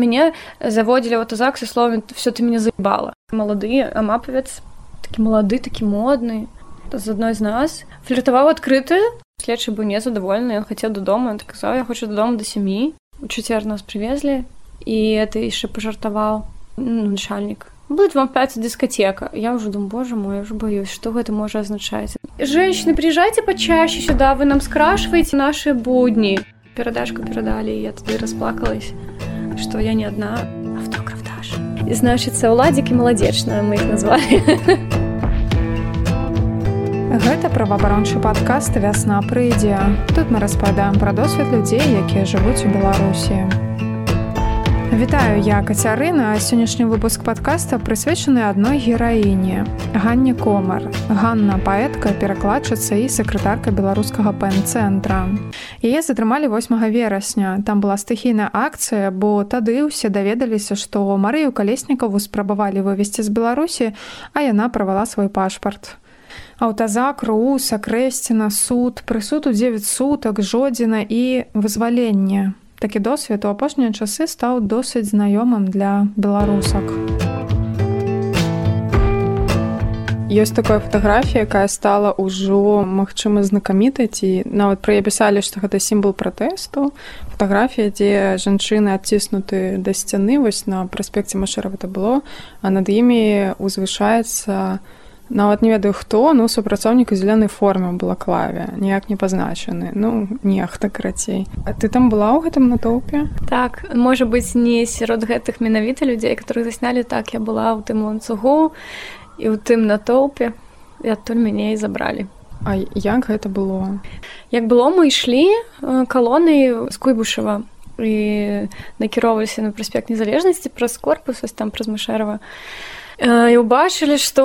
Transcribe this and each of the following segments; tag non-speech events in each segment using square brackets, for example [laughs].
мяне заводзілі вот так са словамі все ты мяне заебала малады амапавец такі малады такі модны з адной з нас. Фліртаваў адкрыты следчы быў незадаволены ён хацеў дадому так казаў я хочу дадому да сям'і у чацвер нас привезлі і это яшчэ пажартаваў ну, начальнік будет вам пять дискотека. Я уже думаю боже мой я уже боюсь что гэта можа означать женщины приезжайте почаще сюда. Вы нам скрашиваете наши будни перадашку перадали я тады расплакалась что я не одна автограф даш и значится уладзік і маладзечная мы их назвали [laughs] Гэта праваабарончы падкаст вясна прыйдзе. Тут мы распадаем пра досвед людзей, якія жывуць у Беларусі. Вітаю я кацярына сённяшні выпуск подкаста прысвечаны адной гераіне Ганне комар. Ганна паэтка перакладчыца і сакратарка беларускага пэн-цэнтра. Яе затрымалі 8 верасня. Там была стыхійная акцыя бо тады ўсе даведаліся што Марыю калеснікаву спрабавалі вывесці з беларусі а яна правала свой пашпарт. Аўтазак руса крэсціна суд прысуд у 9 сутак жодзіна і вызваленне такі досвед у апошнія часы стаў досыць знаёмым для беларусак. Ёсць такая фатаграфія, якая стала ўжо магчыма знакамітай ці нават пры пісалі, што гэта сімвал пратэсту. Фатаграфія, дзе жанчыны адціснуты да сцяны вось на праспекце Машэра гэта было, а над імі узвышаецца, нават не ведаю хто ну супрацоўнік у зялёнай форме была клаве ніяк не пазначаны ну нехта карацей а ты там была ў гэтым натоўпе так можа быць не сярод гэтых менавіта людзей которых заснялі так я была ў тым ланцугу і ў тым натоўпе і адтуль мяне і забралі. А як гэта было? Як было мы ішлі калоны з куйбушава і накіроўваліся на праспект незалежнасці праз корпус ось там праз машэрава. і і ўбачылі што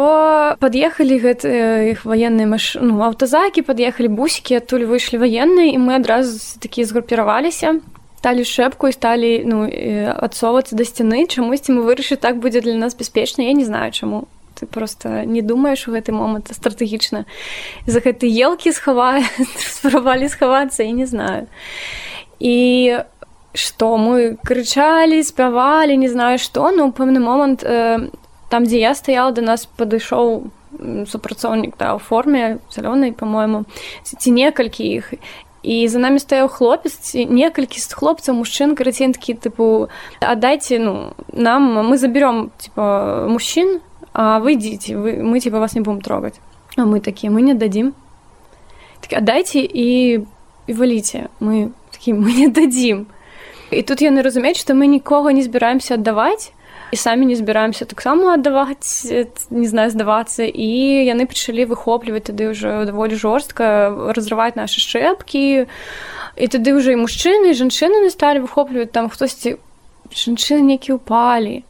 пад'ехалі гэты іх ваенныя маш... ну, аўтазакі пад'ехалі бусікі адтуль выйшлі ваенныя і мы адразу такі згрупіраваліся сталі шэпку і сталі ну, адсоўвацца да сцяны чамусьці мы вырашылі так будзе для нас бяспечна я не знаю чаму ты просто не думаеш у гэты момант стратэгічна за гэты елкі схавае спрабавалі [laughs] схавацца і не знаю. І што мы крычалі спявалі не знаю што ну пэўны момант э, там дзе я стаяла до нас падышоў супрацоўнік да, у форме зялёнай по-моему ці некалькі іх і за нами стаяў хлопец некалькі з хлопцаў мужчын караценкі тыпу аддайце ну нам мы заберём типа мужчын а вы ідзіце вы мы типа вас не будем трогаць а мы такія мы не дадзім так, аддайце і і валіце мы такі мы не дадзім і тут яны разумеюць што мы нікога не збіраемся аддаваць і самі не збіраемся таксама аддаваць не знаю здавацца. І яны пачалі выхопліваць тады ўжо даволі жорстка разрываць нашы шчэпкі. І тады ўжо і мужчыны і жанчыны не сталі выхопліваць там хтосьці жанчыны які ўпалі.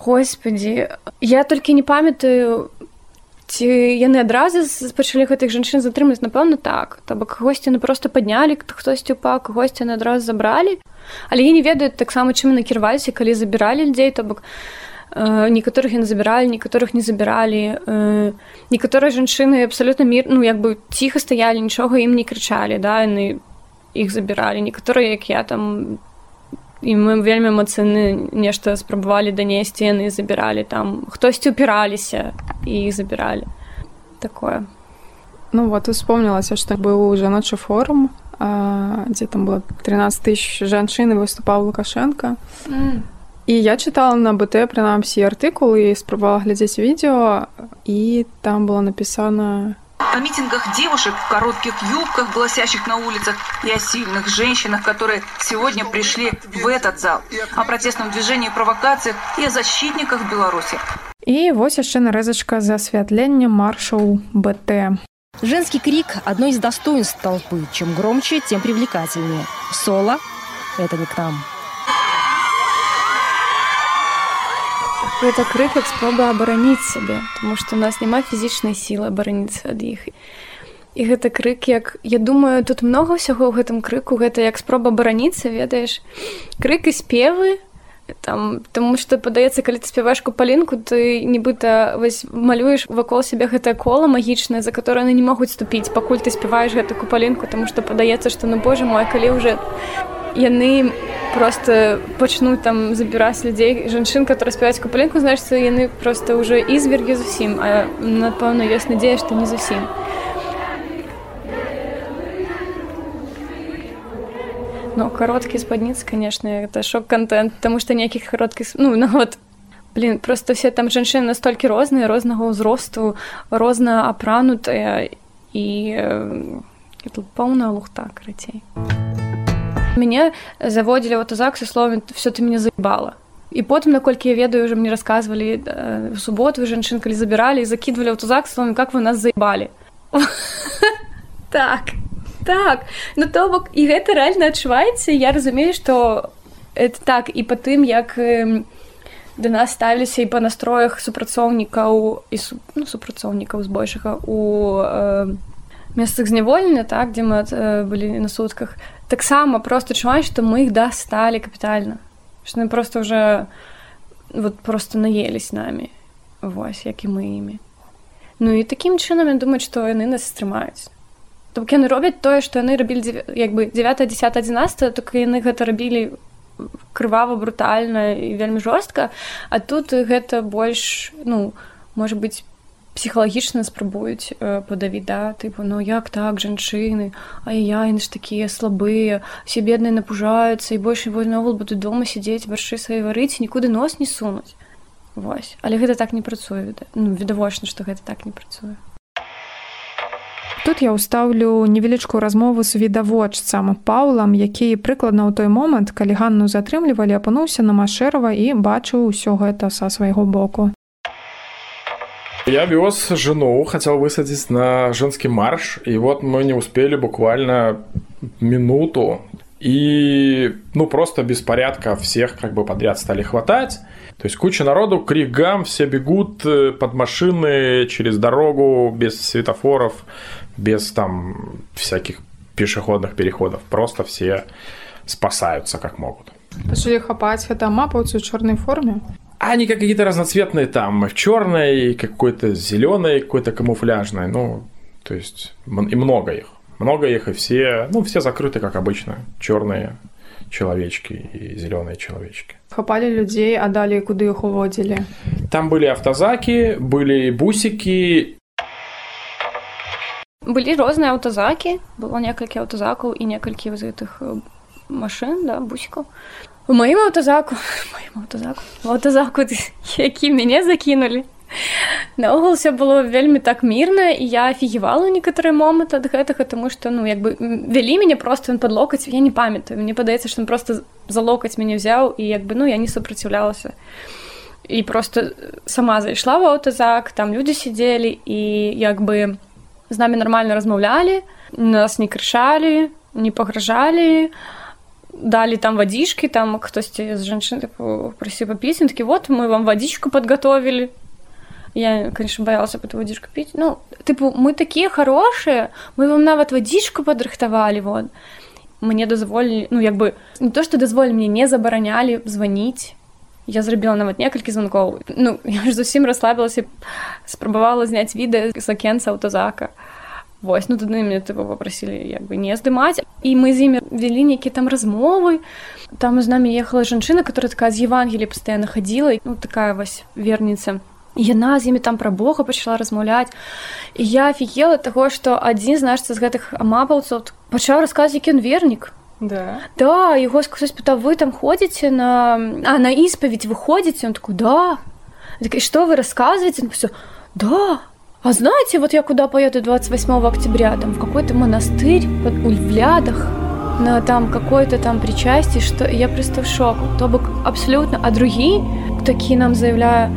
Господі я толькі не памятаю ці яны адразу пачалі гэтых жанчын затрымаць? Напэўна так. То бок кагосьці на просто паднялі хтосьці упа кагосьці на адразу забралі. Але я не ведаю таксама чым накіраваліся калі забіралі людзей. То бок э, некаторых яны забіралі некаторых не забіралі. Э, некаторыя жанчыны абсалютна мір ну як бы ціха стаялі нічога ім не крычалі да яны іх забіралі. Некаторыя як я там і мы вельмі эмацыйны нешта спрабавалі данесці яны забіралі там. Хтосьці упіраліся і іх забіралі такое. Ну вот успомнілася што быў жаночы форум а, дзе там было 13 тысяч жанчын выступаў лукашенко. Mm. і я чытала на бт прынамсі артыкулы і спрабавала глядзець відео і там было напісана о митингах девушек в коротких юбках, гласящих на улицах, и о сильных женщинах, которые сегодня пришли в этот зал, о протестном движении провокациях и о защитниках Беларуси. И вот еще нарезочка за освятление маршал БТ. Женский крик – одно из достоинств толпы. Чем громче, тем привлекательнее. Соло – это не к нам. Гэта крык як спроба абараніць сябе тому что у нас няма фізічнай сілы абараніцца ад іх і гэта крык як я думаю тут много ўсяго ў гэтым крыку гэта як спроба абараніцца ведаеш крык і спевы там тому что падаецца калі ты спяваеш купалінку ты нібыта вось малюеш вакол сябе гэтае кола магічнае за которое яны не могуць ступіць пакуль ты спяваеш гэту купалінку тому что падаецца что ну боже мой калі уже яны просто пачнуць там забіраць людзей жанчын которые спяваць купаленку значится яны просто уже ізверггі зусім а напэўна ёсць надзея што не зусім но кароткі спадніцы конечно это шок-контент потому что ніякіх кароткіх ну [laughs] на вот блин просто все там жанчыны настолькі розныя рознага ўзросту розна апранутая і тут поўная лухта карацей мяне заводзілі вот зак са словамі все ты меня заебала. І потым наколькі я ведаю уже мне рассказывалі в суботу жанчын калі забіралі закидывалі аўтозак словамі как вы нас заебалі [laughs] так так. Ну то бок і гэта рэальна адчуваецца я разумею что это так. І по тым як да нас ставіліся і па настроях супрацоўнікаў і су, ну, супрацоўнікаў збольшага у э, месцах зняволення так дзе мы э, былі на сутках таксама просто чуваць што мы іх дасталі капітальна что мы просто уже вот просто наелись нами вось як і мы імі ну і такім чынам я думаю што яны нас стрымаюць то яны робяць тое што яны рабілі як бы 9 10 11 только яны гэта рабілі крывава брутальна і вельмі жорстка а тут гэта больш ну может быть псіхалагічна спрабуюць э, падавіць да тыпу ну як так жанчыны а я яны ж такія слабыя все бедныя напужаюцца і больш вольновал буду дома сядзець баршы свае варыць нікуды нос не сунуць Вось але гэта так не працуе ну, відавочна што гэта так не працуе Тут я ўстаўлю невялічкую размову з відавочцам паулам які прыкладна ў той момант калі ганну затрымлівалі апынуўся на машэрава і бачыў усё гэта са свайго боку Я вез жену, хотел высадить на женский марш, и вот мы не успели буквально минуту, и ну просто беспорядка всех как бы подряд стали хватать. То есть куча народу, крик гам, все бегут э, под машины через дорогу, без светофоров, без там всяких пешеходных переходов. Просто все спасаются как могут. Пошли хапать, это мапауцы в черной форме? Они как какие-то разноцветные там, в черной, какой-то зеленой, какой-то камуфляжной. Ну, то есть, и много их. Много их, и все, ну, все закрыты, как обычно. Черные человечки и зеленые человечки. Хапали людей, а далее куда их уводили? Там были автозаки, были бусики. Были разные автозаки. Было несколько автозаков и несколько из этих машин, да, бусиков. У маім аўтазаку [laughs] маім аўтазаку аўтазаку [laughs] які мяне закінулі наогул все было вельмі так мірна і я афігівала некаторы момант ад гэтага тому что ну як бы вялі мяне просто ён под локаць я не памятаю. Мне падаецца што просто за локаць мяне взяў і як бы ну я не супраціўлялася і просто сама зайшла в аўтазак там людзі сидзелі і як бы з намі нормально размаўлялі нас не крышалі не пагражалі а дали там водички, там кто-то из женщин просил попить, таки вот мы вам водичку подготовили. Я, конечно, боялась эту водичку пить. Ну, типа, мы такие хорошие, мы вам нават водичку подрыхтовали, вот. Мне дозволили, ну, як бы, не то, что дозволили, мне не забараняли звонить. Я зрабіла нават некалькі звонкоў. Ну, [laughs] я ж зусім расслабілася, спрабавала зняць відэа з акенца аўтазака. Вось ну тады мне тыпу попросілі як бы не здымаць. І мы з імі вялі нейкія там размовы. Там з намі ехала жанчына которая такая з евангелі пастаянна хадзіла ну такая вось верніца. Яна з імі там пра бога пачала размаўляць. І я офігела таго што адзін значыцца з гэтых амапаўцаў пачаў расказаць які ён вернік. Да. Да его сказаць пыта вы там ходзіце на а на іспаведь выходзіце? Он такой да так, что вы рассказываете все да А знаете, вот я куда поеду 28 октября, там в какой-то монастырь под Ульвлядах, на там какое-то там причастие, что я просто в шок. То бы абсолютно, а другие такие нам заявляют,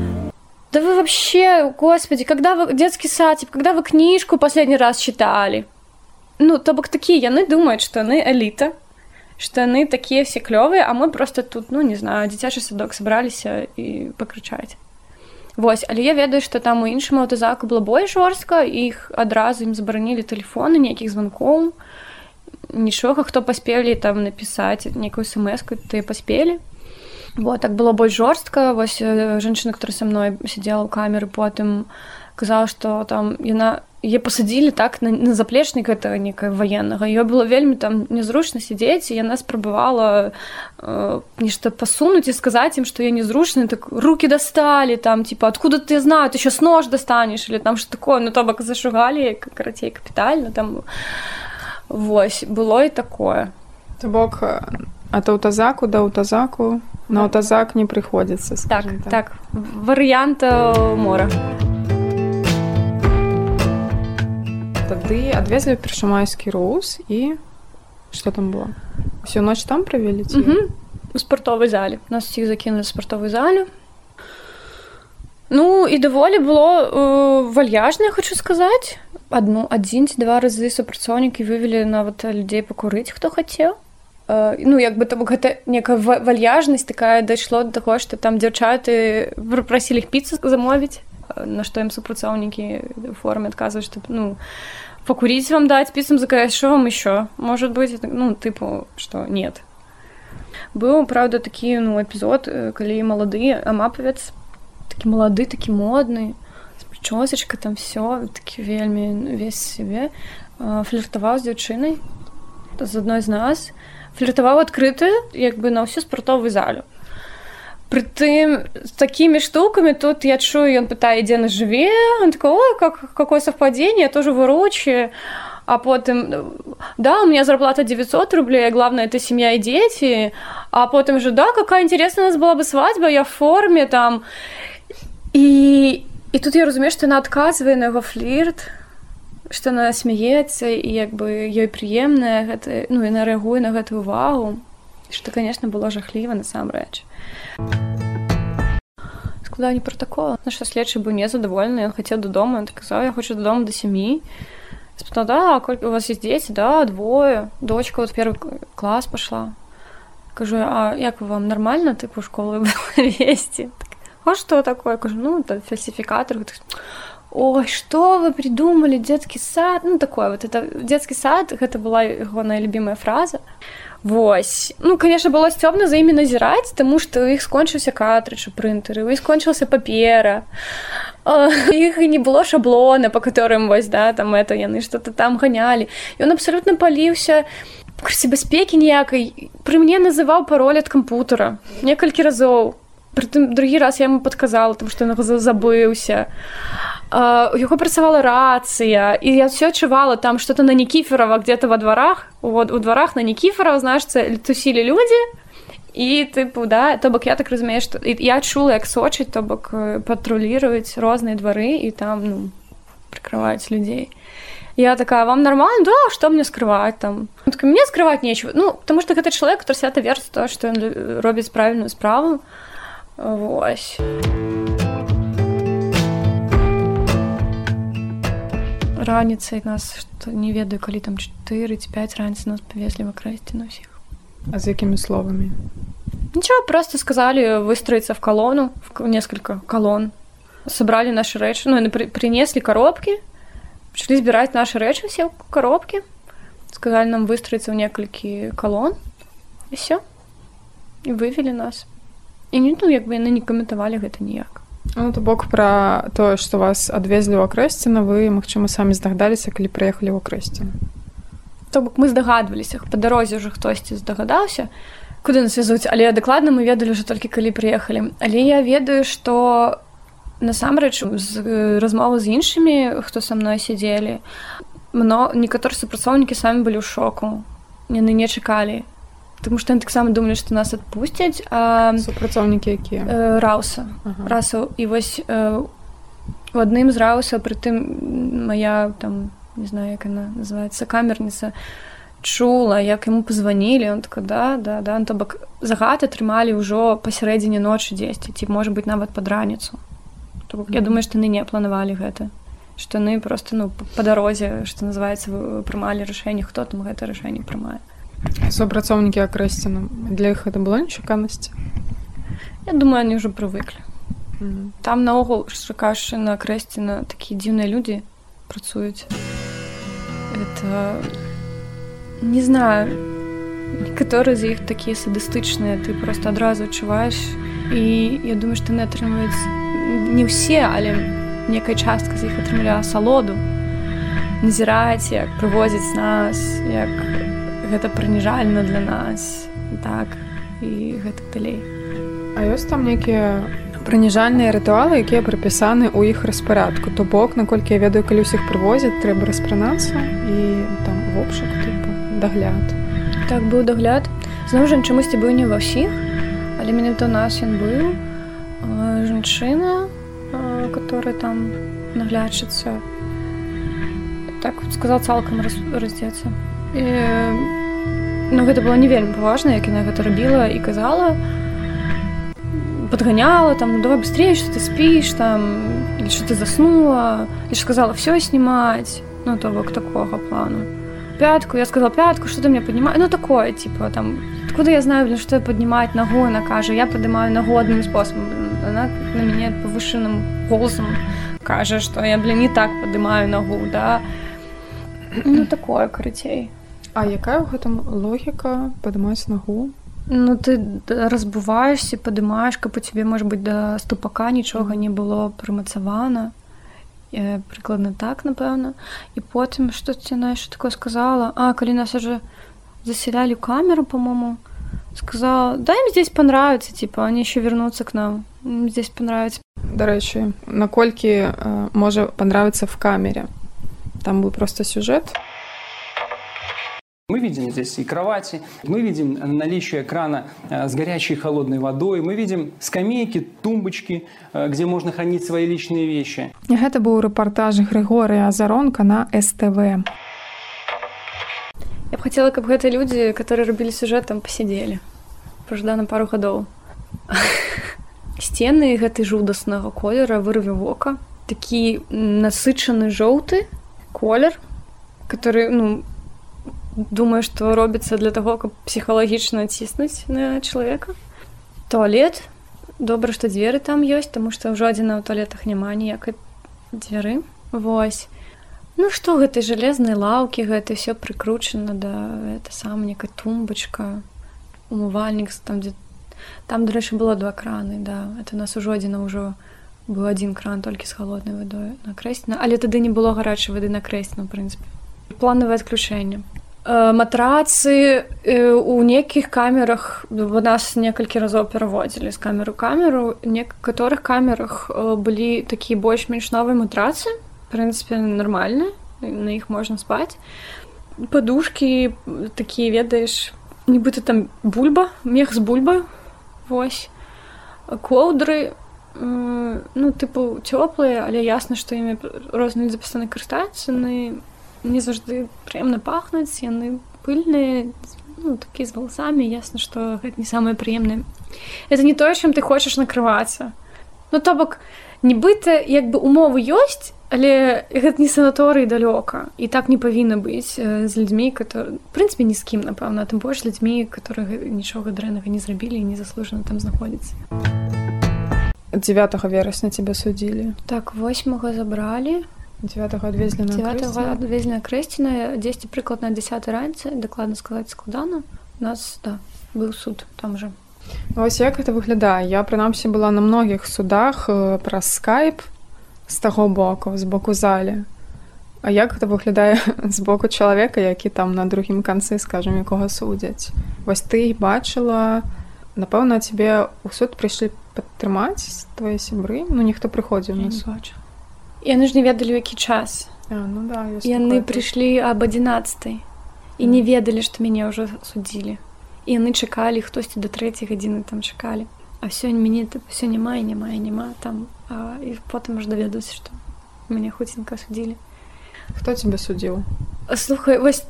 да вы вообще, господи, когда вы детский сад, типа, когда вы книжку последний раз читали? Ну, то бок такие, яны думают, что они элита, что они такие все клевые, а мы просто тут, ну, не знаю, дзіцячы садок собрались и покричать. Вось але я ведаю што там у іншым аўтазаку было больш жорстка іх адразу ім забаранілі тэлефоны нейкіх званкоў. Нічога хто паспелі там напісаць нейкую смску ты паспелі. Вот так было больш жорстка. Вось жанчына которая са мной сидзела ў камеры потым казала што там яна яе пасадзілі так на, на заплечнік гэтага некая ваеннага ее было вельмі там незручна сядзець і яна спрабавала э, нешта пасунуць і сказаць ім што я незручны так руки дасталі там типа откуда ты знаю ты еще с нож достанешь или там что такое. Ну то бок зашугалі карацей капітальна там Вось было і такое. То бок ад аўтазаку да аўтазаку на аўтазак не прыходзіцца так, так. так варыянта мора тады адвезлі першамайскі роуз і что там было? Всю ноч там правялі у спартовай зале нас усіх закінули спартовай залю. Ну і даволі было э, вальяжна хочу сказаць адну адзін ці два разы супрацоўнікі вывелі нават людзей пакурыць хто хацеў э, ну як бы там гэта некая вальяжнасць такая дайшло до таго што там дзяўчаты прасілі іх піцу замовіць на што ім супрацоўнікі форме адказваюць што ну покурить вам дать списом заказать, что вам еще? Может быть, ну, типу, что нет. Быў, правда, такі ну, эпізод, калі малады амапавец такі малады, такі модны, з прычосачка там все такі вельмі весь сябе фліртаваў з дзяўчынай з адной з нас, фліртаваў адкрыты як бы на ўсю спартовую залю. Притым с такими штуками тут я чую, он пытает, где она живе, он такой, ой, как, какое совпадение, я тоже выручи. А потом, да, у меня зарплата 900 рублей, главное, это семья и дети. А потом же, да, какая интересная у нас была бы свадьба, я в форме там. И, и тут я разумею, что она отказывает на его флирт, что она смеется, и как бы ей приемная, гэта, ну, и она реагует на эту увагу. Что, конечно, было жахливо, на самом деле. складанні протокола наш следчы быў незадаволены ён хацеў дадому он казаў я хочу дадому до сям'і спытаў да колькі у вас есть дзеці да двое дочка вот первый клас пошла кажу а як вам нормально ты по школы [laughs] весці а что такое кажу ну это фальсификатор ой что вы придумали детский сад? Ну такое вот это детский сад гэта была ягоная любимая фраза. Вось. Ну конечно было сцёбна за імі назіраць тому что у іх скончыўся картрыдж прынтары у іх скончылася папера. Іх [laughs] і не было шаблона по которым вось да там это яны что-то там ганялі ён абсолютно паліўся курсе бяспекі ніякай пры мне называў пароль ад кампутара некалькі разоў прытым другі раз я ему подказала там что на забыўся у яго працавала рацыя і я все адчувала там что-то на нікіферова где-то во дворах вот у дворах на нікіферов значится тусілі людзі і тыпу да то бок я так разумею что я чула як сочыць то бок патруліруюць розныя двары і там ну, прикрываюць людзей я такая вам нормально? Да что мне скрывать там? Так, мне скрывать нечего ну потому что гэта чалавек который свята верць то что ён робіць правільную справу Вось. раніцай нас што не ведаю калі там 4-5 раніцы нас павезлі в акрэсці на ўсіх а з якімі словамі нічого просто сказали выстроиться в колонну в несколько колонн. Собрали наши рэчы ну при принесли коробки пришли збіраць наши рэчы все коробки. Сказали нам выстроиться ў некалькі колонн і все і вывели нас і не ну як бы яны не каментавалі гэта ніяк Ну, то бок пра тое, што вас адвезлі ў акрэсціна, вы, магчыма, самі здагадаліся, калі прыехалі ў акрэсціна. То бок мы здагадваліся, па дарозе ўжо хтосьці здагадаўся, куды нас вязуць, але дакладна мы ведалі ўжо толькі калі прыехалі. Але я ведаю, што насамрэч з размовы з іншымі, хто са мной сядзелі, мно некаторыя супрацоўнікі самі былі ў шоку. Яны не чакалі Таму што яны таксама думалі, што нас адпусцяць супрацоўнікі якія э, рауса. Ага. расаў і вось э, у адным з рауса прытым моя там не знаю як она называется камерніца чула як яму пазванілі он так да да да то бок загад атрымалі ўжо пасярэдзіне ночы дзесьці ці можа быть нават пад раніцу бок, я думаю што яны не планавалі гэта што яны просто ну па дарозе што называется прымалі рашэнне хто там гэта рашэнне прымае супрацоўнікі акрэсціна для іх это была нечаканасці Я думаю они ўжо прывыклі mm -hmm. там наогул шукашы на акрэсціна такія дзіўныя людзі працуюць это не знаю некаторыя з іх такія садыстычныя ты просто адразу адчуваеш і я думаю што не атрымаюць не ўсе але некая частка з іх атрымля асалоду назіраць як прывозіць нас як гэта прыніжальна для нас так і гэтак далей. А ёсць там нейкія прыніжальныя рытуалы якія прапісаны ў іх распарадку. То бок наколькі я ведаю калі ўсіх прывозяць трэба распранацца і там вопшак дагляд. Так быў дагляд. Зноў жа чамусьці быў не ва ўсіх але менавіта у нас ён быў. Жанчына которая там наглядчыцца так сказал цалкам раз, раздзецца ну гэта было не вельмі важна як яна гэта рабіла і казала. Подганяла там ну давай быстрее что ты спишь там или что ты заснула и сказала все снимать ну то бок такого плану. Пятку я сказала пятку что ты мне поднимаешь ну такое типа там откуда я знаю блин что поднимать ногу? Она каже я поднимаю ногу одним способом она на меня повышенным голосом кажа что я блин не так поднимаю ногу да. Ну такое карацей А якая ў гэтым логіка? Падымаць нагу Ну ты разбываешься падымаеш каб у тебе может быть да ступака нічога не было прымацавана прыкладна так напэўна. І потым што яна яшчэ такое сказала? А калі нас уже заселялі камеру по-моему сказала да им здесь понравится типа они еще вернуться к нам здесь понравится. Дарэчы наколькі э, можа понравиться в камере? Там был просто сюжет Мы видим здесь и кровати, мы видим наличие крана э, с горячей и холодной водой, мы видим скамейки, тумбочки, э, где можно хранить свои личные вещи. Гэта быў рэпартаж Григорыя Азаронка на СТВ. Я б хотела, каб гэтыя людзі, которые рабілі сюжэт там пасядзелі. Пажда на пару гадоў. [laughs] Сцены гэтай жудаснага колера вырве вока, такі насычаны жоўты колер, который ну, думаю, што робіцца для таго, каб псіхалагічна ціснуць на чалавека. Туалет добра, што дзверы там ёсць, таму што ўжо адзіна ў туалетах няма ніякай дзверы. Вось. Ну што гэтай жалезнай лаўкі гэта ўсё прыкручана да это сам некая тумбачка, умывальнік там дзе там дарэчы было два краны да это нас ужо адзіна ўжо быў адзін кран толькі з холоднай вадой накрэсна але тады не было гарачай вады накрэсна прынцыпе планавае адключэнне матрацы у нейкіх камерах у нас некалькі разоў пераводзілі з камеру. Камеру некаторых камерах былі такія больш-менш новыя матрацы. Прынцыпе нармальна на іх можна спаць падушкі такія ведаеш нібыта там бульба мех з бульба Вось. Коўдры ну тыпу цёплыя, але ясна, што імі розныя запісаны карыстаюцца яны не заўжды прыемна пахнуць, яны пыльныя ну, такі з валасамі ясна, што гэта не самае прыемнае. Это не тое, чым ты хочаш накрывацца. Ну то бок нібыта як бы умовы ёсць, але гэта не санаторый далёка і так не павінна быць з людзьмі которые прынцыпе ні з кім напэўна тым больш людзьмі которые нічога дрэннага не зрабілі і незаслужана там знаходзіцца 9 верасня тебя судзілі так 8 забралі 9 адвезлі адвезлена крэсціна 10 прыкладна 10 ранцы дакладна сказаць складана нас да быў суд там же. Вось як это выглядае я прынамсі была на многіх судах праз скайп з таго боку з боку залі А як гэта выглядае з [laughs] боку чалавека які там на другім канцы скажем якога судзяць вось ты бачыла напэўна цябе ў суд прыйшлі падтрымаць твае сябры ну ніхто прыходзіў на соча яны ж не ведалі які час. А, ну да, яны прыйшлі аб 11 і не ведалі што мяне ўжо судзілі і яны чакалі хтосьці да трэцяй гадзіны там чакалі а сёння мяне все няма і няма і няма там а, і потым ж даведуць што мяне хуценька судзілі хто тебе судзіў слухай вось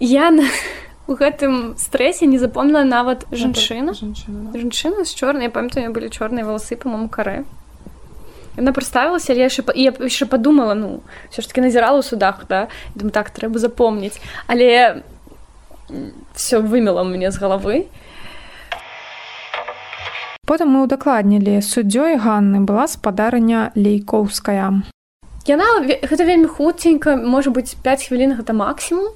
я на [laughs] у гэтым стрэсе не запомніла нават жанчына жанчына з чорнай памятаю былі чорныя валасы по-моему карэ Яна прадставілася я яшчэ я яшчэ падумала ну все ж таки назірала ў судах да. Думаю, так трэба запомніць але все вымела мне з галавы Потым мы ўдакладнілі суддзёй Ганны. Была спадарня лейкоўская. Яна гэта вельмі хуценька, можа быць 5 хвілін гэта максімум.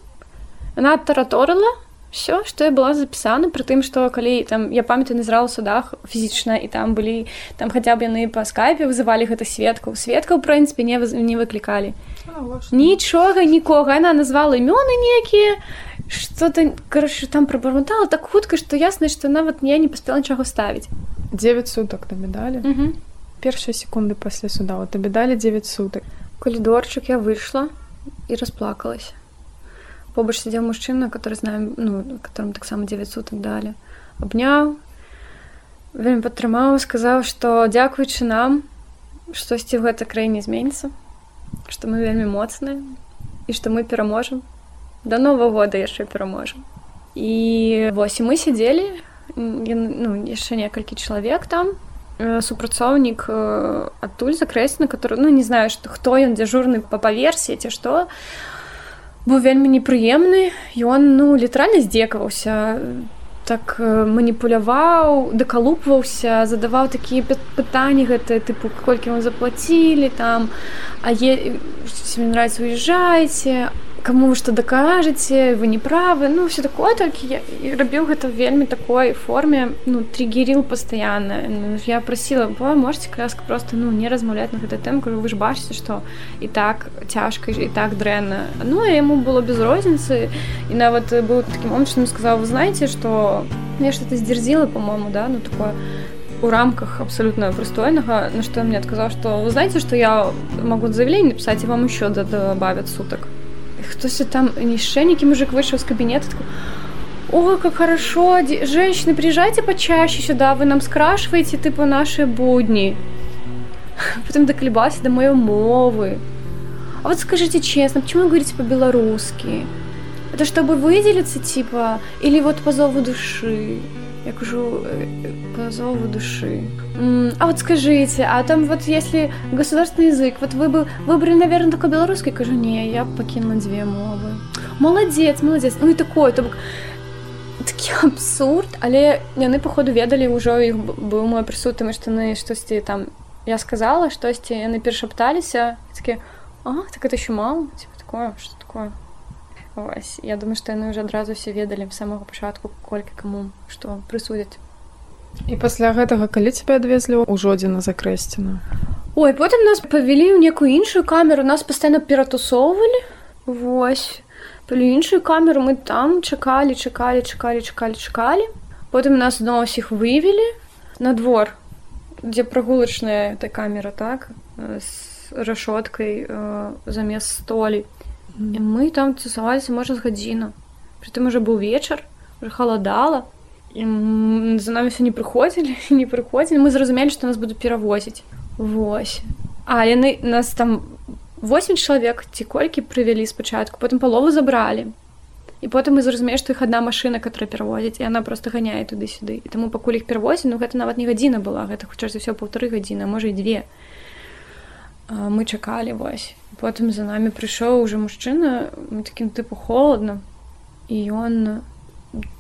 Яна тараторыла все что я была запісана пры тым что калі там я памятаю назірала судах фізічна і там былі там хаця б яны па скайпе вызывалі гэта сведкаў сведка ў прынцыпе не не выклікалі нічога нікога она назвала імёны некія что-то короче там прабармотала так хутка что ясна что нават я не паспела нічога ставіць 9 суток на медалі першыя секунды пасля суда. Вот табе далі 9 суток. Калідорчык я выйшла і расплакалась побач сидзеў мужчына который знаем ну которым таксама 9 суток далі абняў вельмі падтрымаў сказаў что дзякуючы нам штосьці в гэта краіне зменіцца что мы вельмі моцныя і что мы пераможам до нового года яшчэ пераможам і вось мы сидзелі ну, яшчэ некалькі чалавек там. Супрацоўнік адтуль закрэсна который ну не знаю что хто ён дзяжурны по паверсіі ці што быў вельмі непрыемны ён ну літаральна здзекаваўся так маніпуляваў дакалупваўся задаваў такія пытанні гэтыя тыпу колькі вам заплацілі там а е... нравится уезжаеце кому вы что дакажаце вы не правы ну все такое толькі я рабіў гэта вельмі такой форме ну триггерил постоянно ну, я просила вы можете кляска просто ну не размаўляць на гэтай тэм вы ж бачыце что і так цяжка і так дрэнна ну яму было без розніцы і нават быў таким момчным сказал вы знаете что нешта ты здзерзіла по-моему да ну такое у рамках абсолютно прыстойнага на что мне отказаў что вы знаете что я могу заявление написать и вам еще добавят суток хтось там яшчэ нейкі мужик выйшаў з кабінета о как хорошо женщины приезжайте почаще сюда вы нам скрашиваете типа наши будни [laughs] потом доколебался до моей мовы а вот скажите честно почему вы говорите по-белорусски это чтобы выделиться типа или вот по зову души Я кажу по зову души а вот скажите а там вот если государственный язык вот вы бы выбрали наверное такой белорусский кажу не я покинула две мовы молодец молодец ну и такое то такі абсурд але яны походу ведалі ўжо іх быў мой прысуд таму што яны штосьці там я сказала штосьці яны перашапталіся такі так это еще мало типа такое что такое Ось. Я думаю, што яны ўжо адразу все ведалі з самага пачатку колькі каму што прысудзяць. І пасля гэтага калі цябе адвезлі ўжо адзіна закрэсціна. Ой потым нас павялі ў некую іншую камеру нас пастаянна ператусоўвалі Вось Палі іншую камеру мы там чакалі чакалі чакалі чакалі чакалі потым нас зноў усіх вывелі на двор дзе прагулачная эта камера так з рашоткай э, замест столі І мы там тусаваліся можа з гадзіну. Прытым уже быў вечар, халадала. І за нами все не прыходзілі, [laughs] не прыходзілі, мы зразумелі, што нас будуць перавозіць. Вось. А яны нас там 8 чалавек ці колькі прывялі спачатку, потым палову забралі. І потым мы зразумелі, што іх адна машына, которая перавозіць, і она просто ганяе туды-сюды. І таму пакуль іх перавозі, ну гэта нават не гадзіна была, гэта хутчэй за ўсё паўтары гадзіны, можа і дзве мы чакалі вось. Потым за нами прыйшоў уже мужчына таким тыпу холодно і ён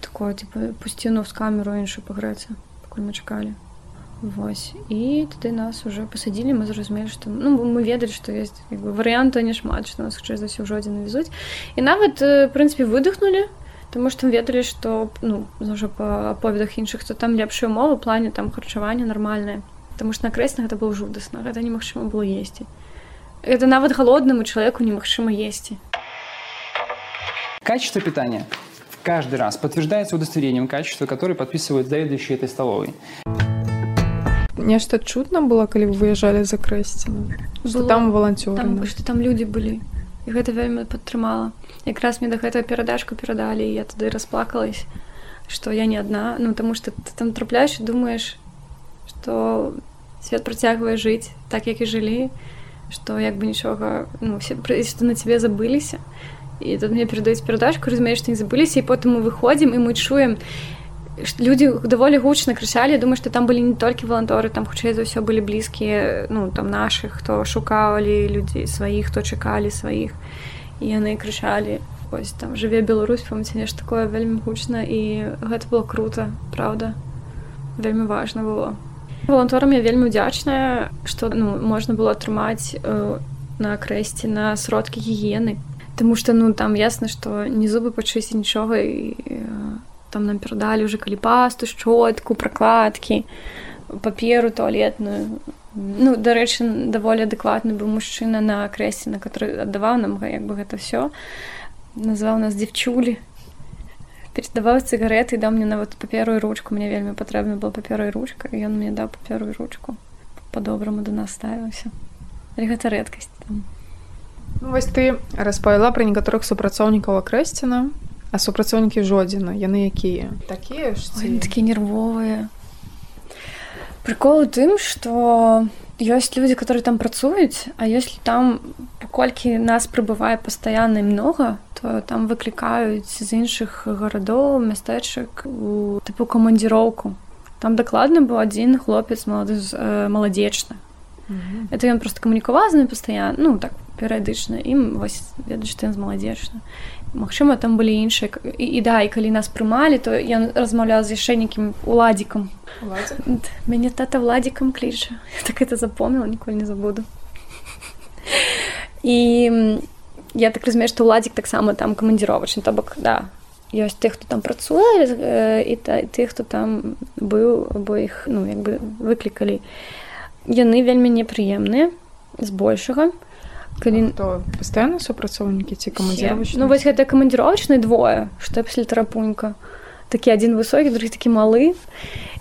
такое типа пусціну з камеру іншую пагрэцца пакуль мы чакалі. Вось. І тады нас уже пасадзілі мы зразумелі што ну, мы ведалі што ёсць варыянта няшмат што нас хутчэй за ўжо адзін навезуць і нават прынцыпе выдохнули Таму што ведалі што ну ўжо па аповедах іншых то там лепшую мову плане там харчавання нармальнае потому что на крэснах это было жудасна гэта немагчыма было есці это нават галоднаму человеку немагчыма есці качество питания. Каждый раз подтверждается удостоверением качества который подписывают заведующие этой столовой. Нешта чутно было калі вы выязджалі за крэсціну что там волонцёры там, что там люди былі і гэта вельмі падтрымала якраз мне да гэтага перадачку перадалі я тады расплакалась что я не адна ну таму что ты там трапляешь і думаешь што свет працягвае жыць так як і жылі што як бы нічога ну, што на цябе забыліся і тут мне перадаюць перадачку разумееш што не забыліся і потым мы выходзім і мы чуем людзі даволі гучна крычалі думаю што там былі не толькі валанторы там хутчэй за ўсё былі блізкія ну там наших хто шукалі людзей сваіх хто чакалі сваіх і яны крычалі ось там жыве Беларусь памяці нешта такое вельмі гучна і гэта было круто Праўда вельмі важна было волонторам я вельмі удзячная что ну можна было атрымаць э, на крэсці на сродкі гігіены. Таму что ну там ясна что не зубы пачысці нічога і э, там нам перадалі уже калі пасту шчотку прокладкі паперу туалетную. Ну дарэчы даволі адэкватны быў мужчына на крэсе на который аддаваў нам як бы гэта все назваў нас дзевчулі передаваў цыгареты даў мне нават паперу і ручку. Мне вельмі патрэбна была папера і ручка ён мне даў паперу і ручку. По-добраму до нас ставіўся але гэта рэдкасць там? Ну, вось ты распавяла пра некаторых супрацоўнікаў акрэсціна а супрацоўнікі жодзіна яны якія такія такія нервовыя прикол у тым что ёсць людзі которые там працуюць а если там паколькі нас прыбывае пастаянна много то там выклікаюць з іншых гарадоў мястэчак у тыпу камандзіроўку там дакладна быў адзін хлопец малады э, маладзечны mm -hmm. это ён просто камунікаваў з пастаянна ну так перыядычна. Ім вось ведаеш ты з маладзечна Магчыма там былі іншыя і, і да і калі нас прымалі то ён размаўляў з яшчэ нейкім уладзікам. Мяне тата владзікам кліча. Так это запомніла ніколі не забуду. І я так разумею што ўладзік таксама там камандзіровачны то бок да ёсць тых хто там працуе і та, тых хто там быў або іх ну як бы выклікалі. Яны вельмі непрыемныя збольшага калі то пастаянна супрацоўнікі ці камандзіровач ну вось гэта камандзіровачны двое што пасля тарапунька. Такі адзін высокі другі такі малы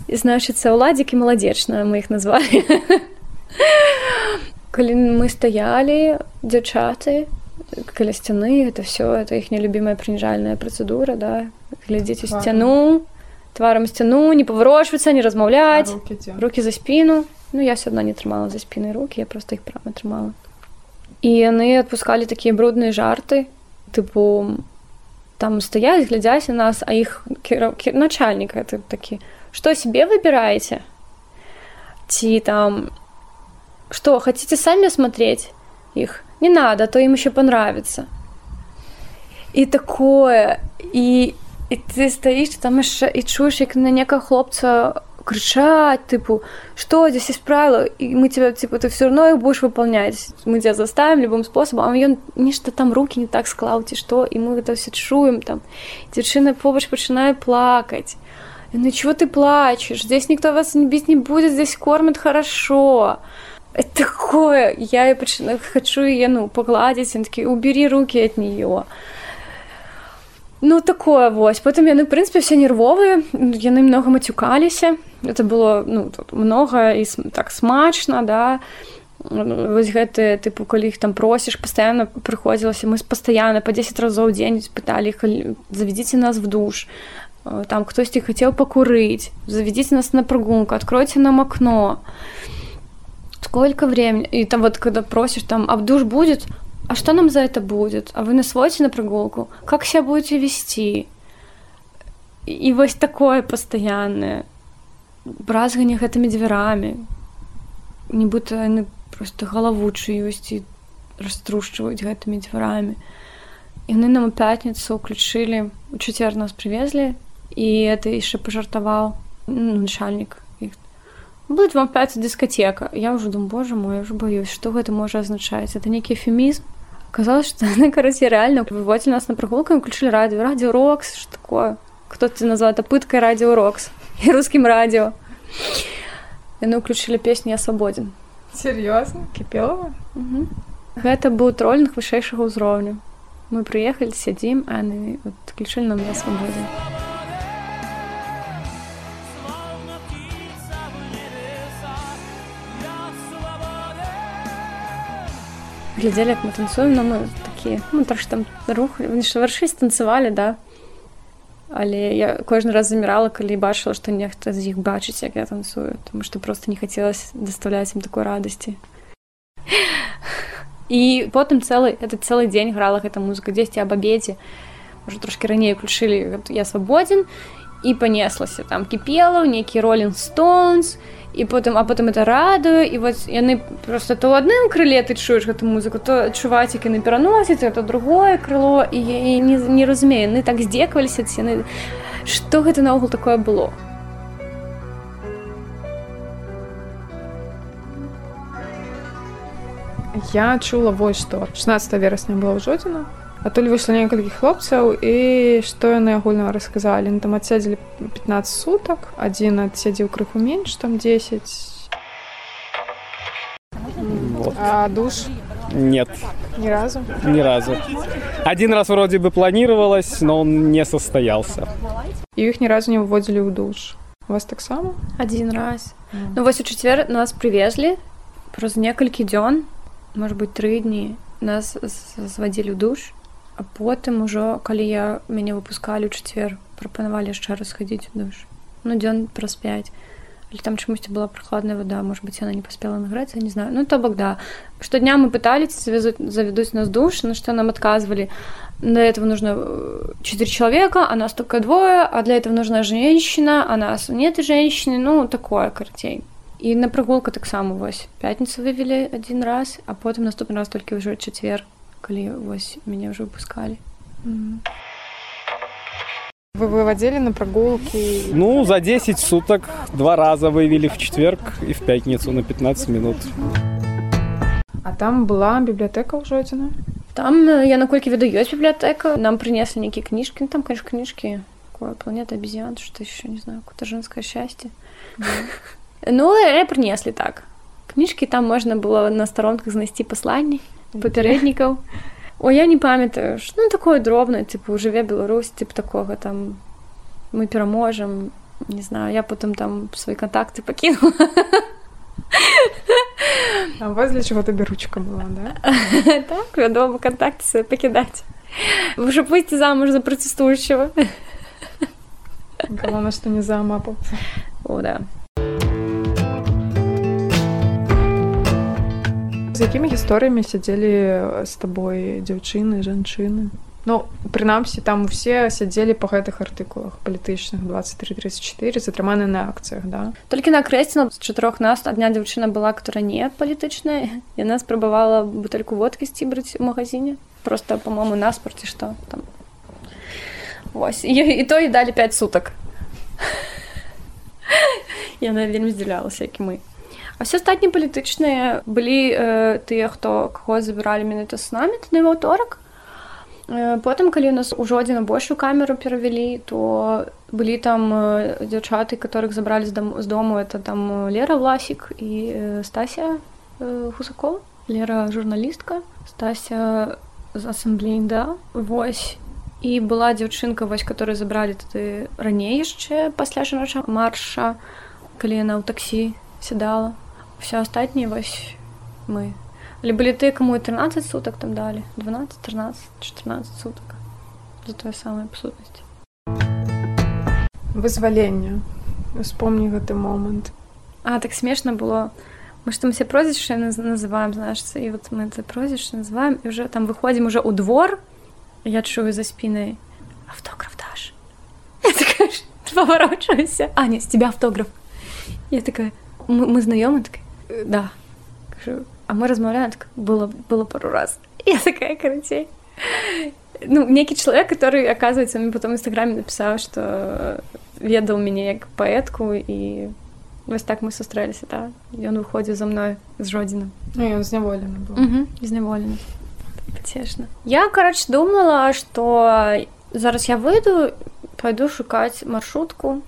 і значыцца ўладзік і маладзечна мы іх назвалі калі [laughs] мы стаялі дзяўчаты каля сцяны это все это іх нелюбімая прыніжальная працэдура да. Глядзець у сцяну тварам сцяну не паварочвацца не размаўляць руки за спіну ну я все адна не трымала за спінай руки я просто іх прама трымала і яны адпускалі такія брудныя жарты тыпу там стаяць глядзяць на нас а іх начальнік это такі что себе выбираете ці там что хотите самі смотреть их не надо, то им еще понравится. І такое і, і ты стаіш там яшчэ і чуеш як на некага хлопца крычаць тыпу что здесь есть правила і мы тебя типа ты все равно их будешь выполнять мы тебя заставим любым способом а ён нешта там руки не так склаў ці что? І мы это все чуем там. Дзяўчына побач пачынае плакать. Ну чего ты плачешь? Здесь никто вас не бить не будет здесь кормят хорошо такое. Я хочу ее ну погладить. Он таки убери руки от нее ну такое вось потым яны прынпе все нервовыя яны много мацюкаліся это было ну тут много і так смачна да. Вось гэты тыпу калі іх там просіш постоянно прыходзілася. Мы постоянно по 10 разоў дзень пыталі заведите нас в душ там хтосьці хацеў пакурыць заведите нас на прогулку. Откройте нам окно сколько времени? И там вот когда просишь там а в душ будет а что нам за это будет? А вы нас водите на прогулку? Как себя будете вести? И вось такое постоянное бразганне гэтымі дзвярамі нібыта яны просто галаву чуюсь і раструшчваюць гэтымі дзвярамі яны нам у пятніцу уключылі у чацвер нас привезлі і это яшчэ пажартаваў ну, начальнік будет вам пяць дыскотека я уже думаю боже мой уже боюсь что гэта можа азначаць? Это нейкі эфемізм казалось что [laughs] на караце реально выводили нас на прогулку включили радио. Радио рокс? Что такое? Кто ты назвал это пыткой радио рокс и русским радио яны уключили песню я свабоден серьезно? Кипелова? Угу. гэта быў тролльных вышэйшага ўзроўню мы прыехалі сядзім а вот, включили нам я свабоден глядзелі як мы танцуем но мы такі ну, трошки там рух варшы танцавалі да. Але я кожны раз замірала калі бачыла што нехта з іх бачыць як я танцую тому что просто не хацелось даставляць ім такой радасці і потым цэлы это цэлы дзень грала гэта музыка дзесьці аб абедзе уже трошки раней уключылі я свабодзін і панеслася там кіпела нейкі роллинг стоунс і потым а потым это радыё і вось яны просто то ў адным крыле ты чуеш гэту музыку то адчуваць як яны пераносяць это другое крыло і я не, не разумею. Яны так здзекаваліся яны што гэта наогул такое было? Я чула вось што 16 верасня была ў жодзіна Адтуль выйшла некалькі хлопцаў і што яны агульна расказалі? Ну, там адседзелі 15 сутак адзін адседзеў крыху менш там 10 Вот. а душ? Нет, ні разу? Ни разу. Один раз вроде бы планировалось, но он не состоялся. і іх ні разу не выводзілі ў душ. У вас таксама? Один раз. Ну, вось у чацвер нас привезли праз некалькі дзён, может быть, тры дні. Нас з- звадзілі ў душ, а потым ужо калі я мяне выпускалі ў чацвер, прапанавалі яшчэ раз хадзіць у душ. Ну дзён праз 5. Или там чамусьці была прохладная вода, может быть, она не поспела нагреться, я не знаю. Ну, то бок, да. Штодня мы пытались, завезут, заведут нас душ, на что нам отказывали. Для этого нужно э, четыре человека, а нас только двое, а для этого нужна женщина, а нас нет женщины, ну, такое картей. І на прагулку таксама вось пятніцу вывелі адзін раз, а потым наступны раз толькі ўжо чацвер, калі вось мяне ўжо выпускалі. вы выводзілі на прагулкі Ну, за 10 суток два раза вывели в четверг и в пятницу на 15 минут. а там была бібліятэка ўжо адзіна Там э, я наколькі веду ёсць бібліятэка, нам прынеслі нейкія кніжкі, ну, там конечно кніжкі такое планета обезьян, что еще не знаю, какое-то женское счастье. [laughs] Ну, я прынеслі так. Кніжкі там можна было на старонках знайсці пасланні папярэднікаў. Ой, я не памятаю, что ну такое дробнае, типу жыве Беларусь, тип такога там мы пераможам, не знаю, я потым там свае контакты пакінула. а у вас для чаго табе ручка была да [laughs] Так, вядома, контакты свае пакідаць. Вы же выйти замуж за протестующего. галоўна што не замапаўся О, да. З якімі гісторыямі сядзелі з табой дзяўчыны жанчыны Ну прынамсі там усе сядзелі па гэтых артыкулах палітычных 2334 затрыманы на акцыях да Толькі на крэсціна з чатырох нас адня дзяўчына была, которая не палітычная. Яна спрабавала бутэльку водкі сцібраць у магазине. Просто, по-моему, на спорце што там. Вось. І, і то і далі 5 сутак. Яна вельмі здзіўлялася, як і мы. А все астатнія палітычныя былі э, тыя, хто каго забіралі менавіта з намі на аўторак. Э, Потым, калі нас ужо адзін на большую камеру перавялі, то былі там э, дзяўчаты, которых забралі з, дом, з дому это там Лера Власік і э, Стася э, Хусакова. Лера журналістка, Стася з асамблеі да. Вось. І была дзяўчынка, вось, которую забралі тады раней яшчэ пасля жаноча марша, калі яна ў таксі сядала. Все астатнія вось мы. Але былі тыя, каму і 13 сутак там далі, 12, 13, 14 сутак за тое самае па сутнасці. вызвалення успомні гэты момант А так смешна было. Мы ж там все прозвішча наз- называем, знаешь, і вот мы это прозвішча называем, і уже там выходзім уже ў двор. Я чую за спінай автограф даш. [laughs] Поворачивайся. А, нет, с тебя автограф. Я такая, мы, мы знаёмы? Такая, «Э, да. Кажу, а мы размаўляем, так было, было пару раз. [laughs] Я такая, карацей. Ну, некий человек, который, оказывается, мне потом в Инстаграме написал, что ведал меня як поэтку, и вось так мы сустрэліся, да. І ён выходзіў за мной з жодзіна. Ну, ён зняволены Угу, зняволены. Пацешна. Я, короче, думала, что зараз я выйду, пойду шукаць маршрутку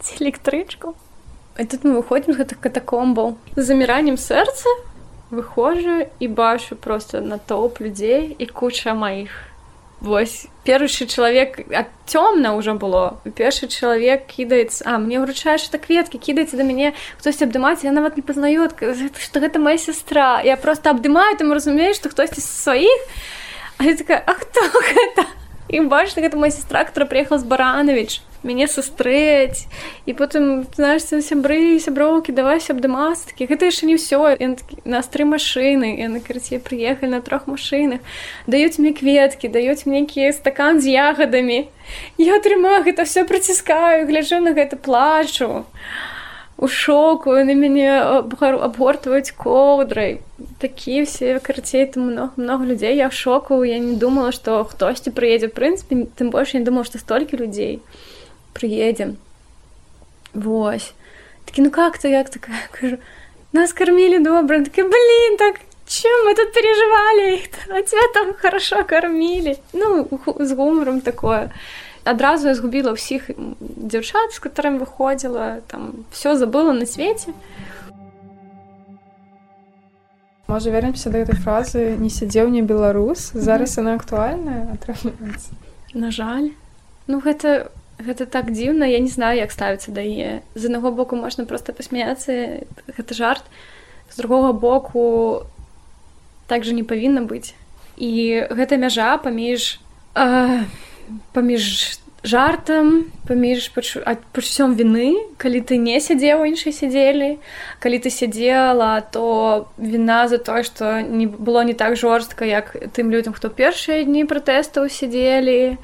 [laughs] электрычку. І тут мы выходзім з гэтых катакомбаў. З заміраннем сэрца выходжу і бачу просто натоўп людзей і куча маіх. Вось. Першы чалавек цёмна ўжо было. Першы чалавек кідаецца а мне ўручаеш так кветкі кідаецца да мяне хтось абдымаць я нават не пазнаю што гэта моя сястра я просто абдымаю там разумею што хтосьці з сваіх а я такая а хто гэта [laughs] і бачна гэта моя сестра которая приехала з баранович. Мяне сустрэць і потым знаеш сябры сяброўкі давайся абдымацца такі гэта яшчэ не ўсё нас тры машыны яны карце прыехалі на трох машынах даюць мне кветкі даюць мне нейкі стакан з ягадамі я атрымаю гэта все праціскаю гляджу на гэта плачу у шоку на мяне абгортваюць коўдрай такія все карцей там много много людзей я шоку я не думала што хтосьці прыедзе прынцыпе тым больш я думала што столькі людзей приедем. Вось. Такі, ну как ты, як такая? Кажу, нас кормили добра. Такі, блин, так чем мы тут переживали, а тебя там хорошо кормили. Ну, з гумором такое. Адразу я згубіла ўсіх дзяўчат, з которым выходзіла, там все забыла на свеце. Можа вернемся да гэтай фразы не сядзеў не беларус зараз яна актуальная атрымліваецца На жаль. Ну гэта гэта так дзіўна я не знаю як ставіцца да яе з аднаго боку можна просто пасмяяцца гэта жарт. З другога боку так же не павінна быць і гэта мяжа паміж э, паміж жартам паміж пачуццём віны калі ты не сядзеў іншай сядзелі калі ты сядзела то віна за тое што не было не так жорстка як тым людям хто першыя дні пратэстаў сядзелі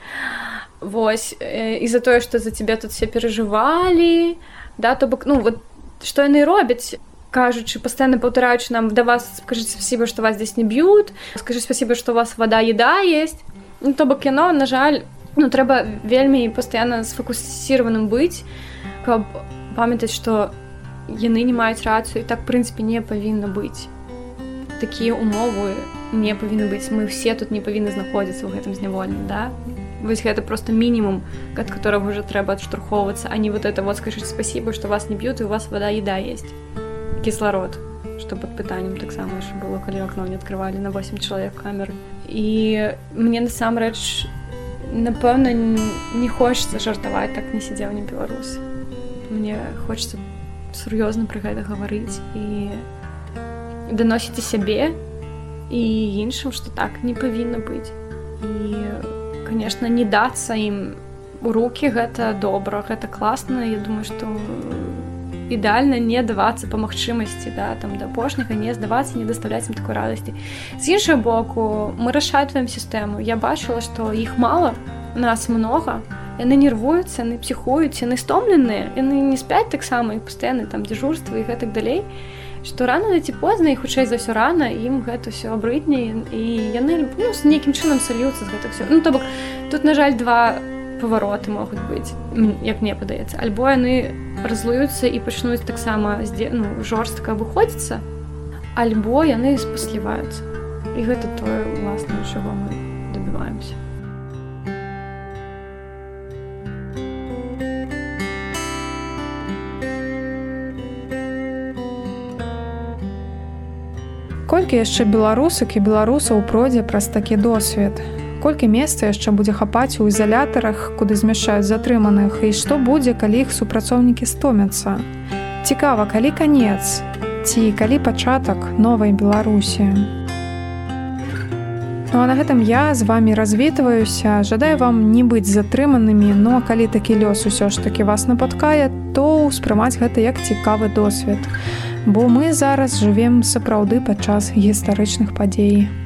Вось і за тое што за тебя тут все перажывалі да то бок ну вот што яны робяць кажучы пастаянна паўтараючы нам да вас скажыце спасибо што вас здесь не б'ют скажи спасибо што у вас вода еда есть ну, то бок яно на жаль ну трэба вельмі пастаянна сфокусіраваным быць каб памятаць што яны не маюць рацыю і так прынцыпе не павінна быць. Такія умовы не павінны быць. Мы все тут не павінны знаходзіцца ў гэтым знявольні да? Вось гэта просто мінімум ад которого уже трэба адштурхоўвацца а не вот это вот скажыць спасибо что вас не б'ют і у вас вода еда есть кислород что под пытаннем таксама было калі окно не открывалі на 8 чалавек камеры. І мне насамрэч напэўна не хочется жартаваць так не сядзеў не беларус. Мне хочется сур'ёзна пра гэта гаварыць і даносіце сябе і іншым что так не павінна быць. І конечно не дацца ім у руки гэта добра гэта класна. Я думаю что ідэальна не давацца па магчымасці да там да апошняга не здавацца не даставляць ім такой радасці з іншага боку мы расшатваем сістэму я бачыла што іх мала нас много. Яны нервуюцца яны псіхуюць яны стомленыя яны не спяць таксама і пастаянны там дзяжурства і гэтак далей што рано ці позна і хутчэй за ўсё рана ім гэта все абрыдне і яны ну, з нейкім чынам сальюцца з гэта все ну то бок тут на жаль два павароты могуць быць як мне падаецца. Альбо яны разлуюцца і пачнуць таксама ну, жорстка выходзіцца альбо яны спасліваюцца. І гэта тое уласна чаго мы добіваемся яшчэ беларусак і беларусаў пройдзе праз такі досвед колькі месца яшчэ будзе хапаць у ізалятарах куды змяшаюць затрыманых і што будзе калі іх супрацоўнікі стомяцца. Цікава калі канец ці калі пачатак новай беларусі. Ну а на гэтым я з вами развітваюся. Жадаю вам не быць затрыманымі но калі такі лёс усё ж таки вас напаткае то ўспрымаць гэта як цікавы досвед. Бо мы зараз жывем сапраўды падчас гістарычных падзей